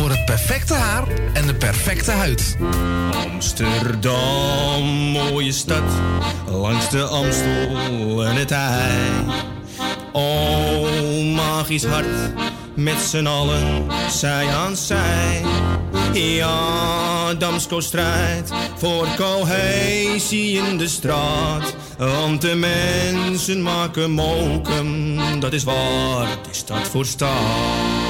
voor het perfecte haar en de perfecte huid. Amsterdam, mooie stad, langs de Amstel en het IJ. Oh, magisch hart, met z'n allen, zij aan zij. Ja, Damsko strijdt voor cohesie in de straat. Want de mensen maken mokum, dat is waar die stad voor staat.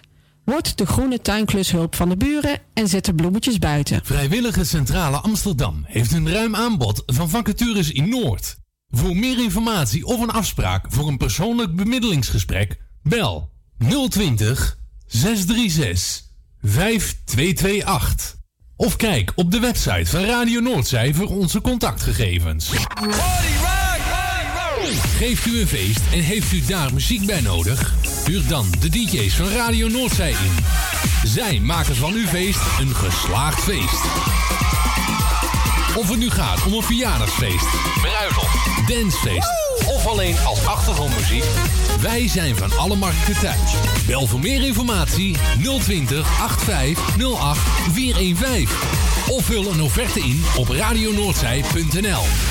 Word de groene tuinklushulp van de buren en zet de bloemetjes buiten. Vrijwillige Centrale Amsterdam heeft een ruim aanbod van vacatures in Noord. Voor meer informatie of een afspraak voor een persoonlijk bemiddelingsgesprek, bel 020 636 5228. Of kijk op de website van Radio Noordzij voor onze contactgegevens. Geeft u een feest en heeft u daar muziek bij nodig? Huur dan de DJ's van Radio Noordzij in. Zij maken van uw feest een geslaagd feest. Of het nu gaat om een verjaardagsfeest, bruiloft, dancefeest of alleen als achtergrondmuziek. Wij zijn van alle markten thuis. Bel voor meer informatie 020 8508 415. Of vul een offerte in op radionoordzij.nl.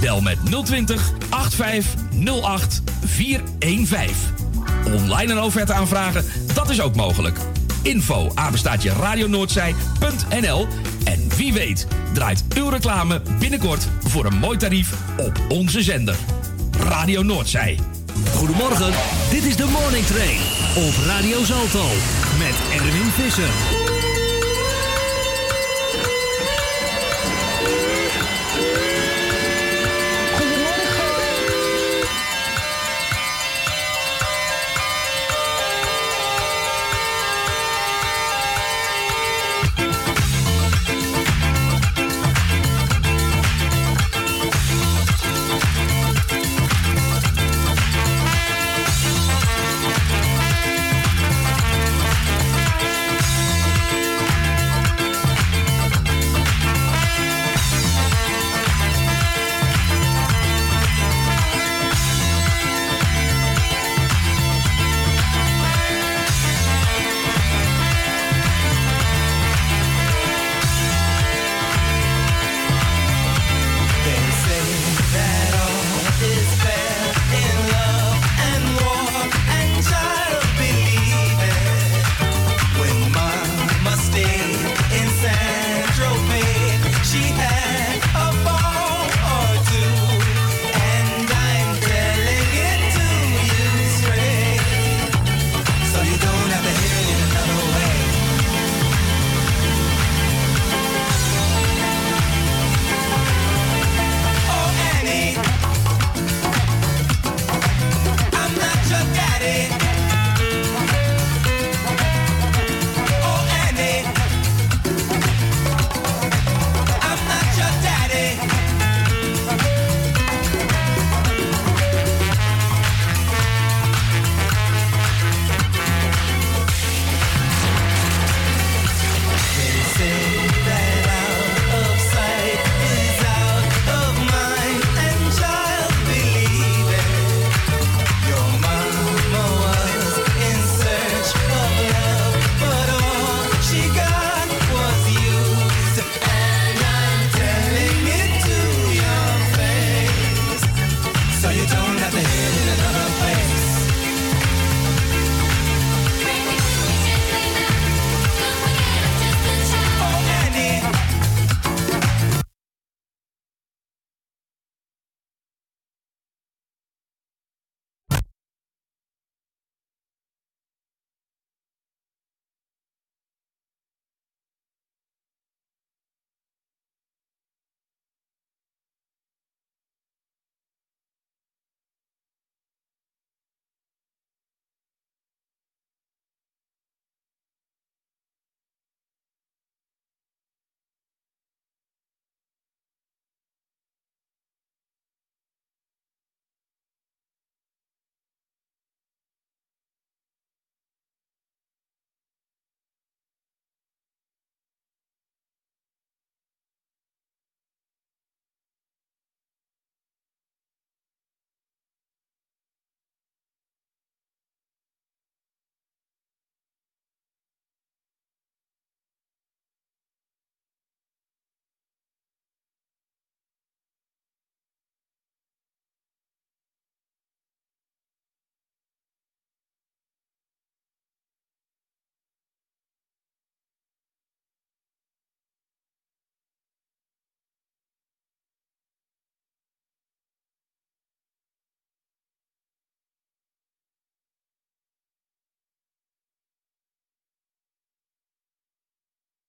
Bel met 020 8508 415. Online een offerte aanvragen, dat is ook mogelijk. Info apenstaatje radionoordzij.nl En wie weet draait uw reclame binnenkort voor een mooi tarief op onze zender. Radio Noordzij. Goedemorgen, dit is de Morning Train op Radio Zalto met Erwin Visser.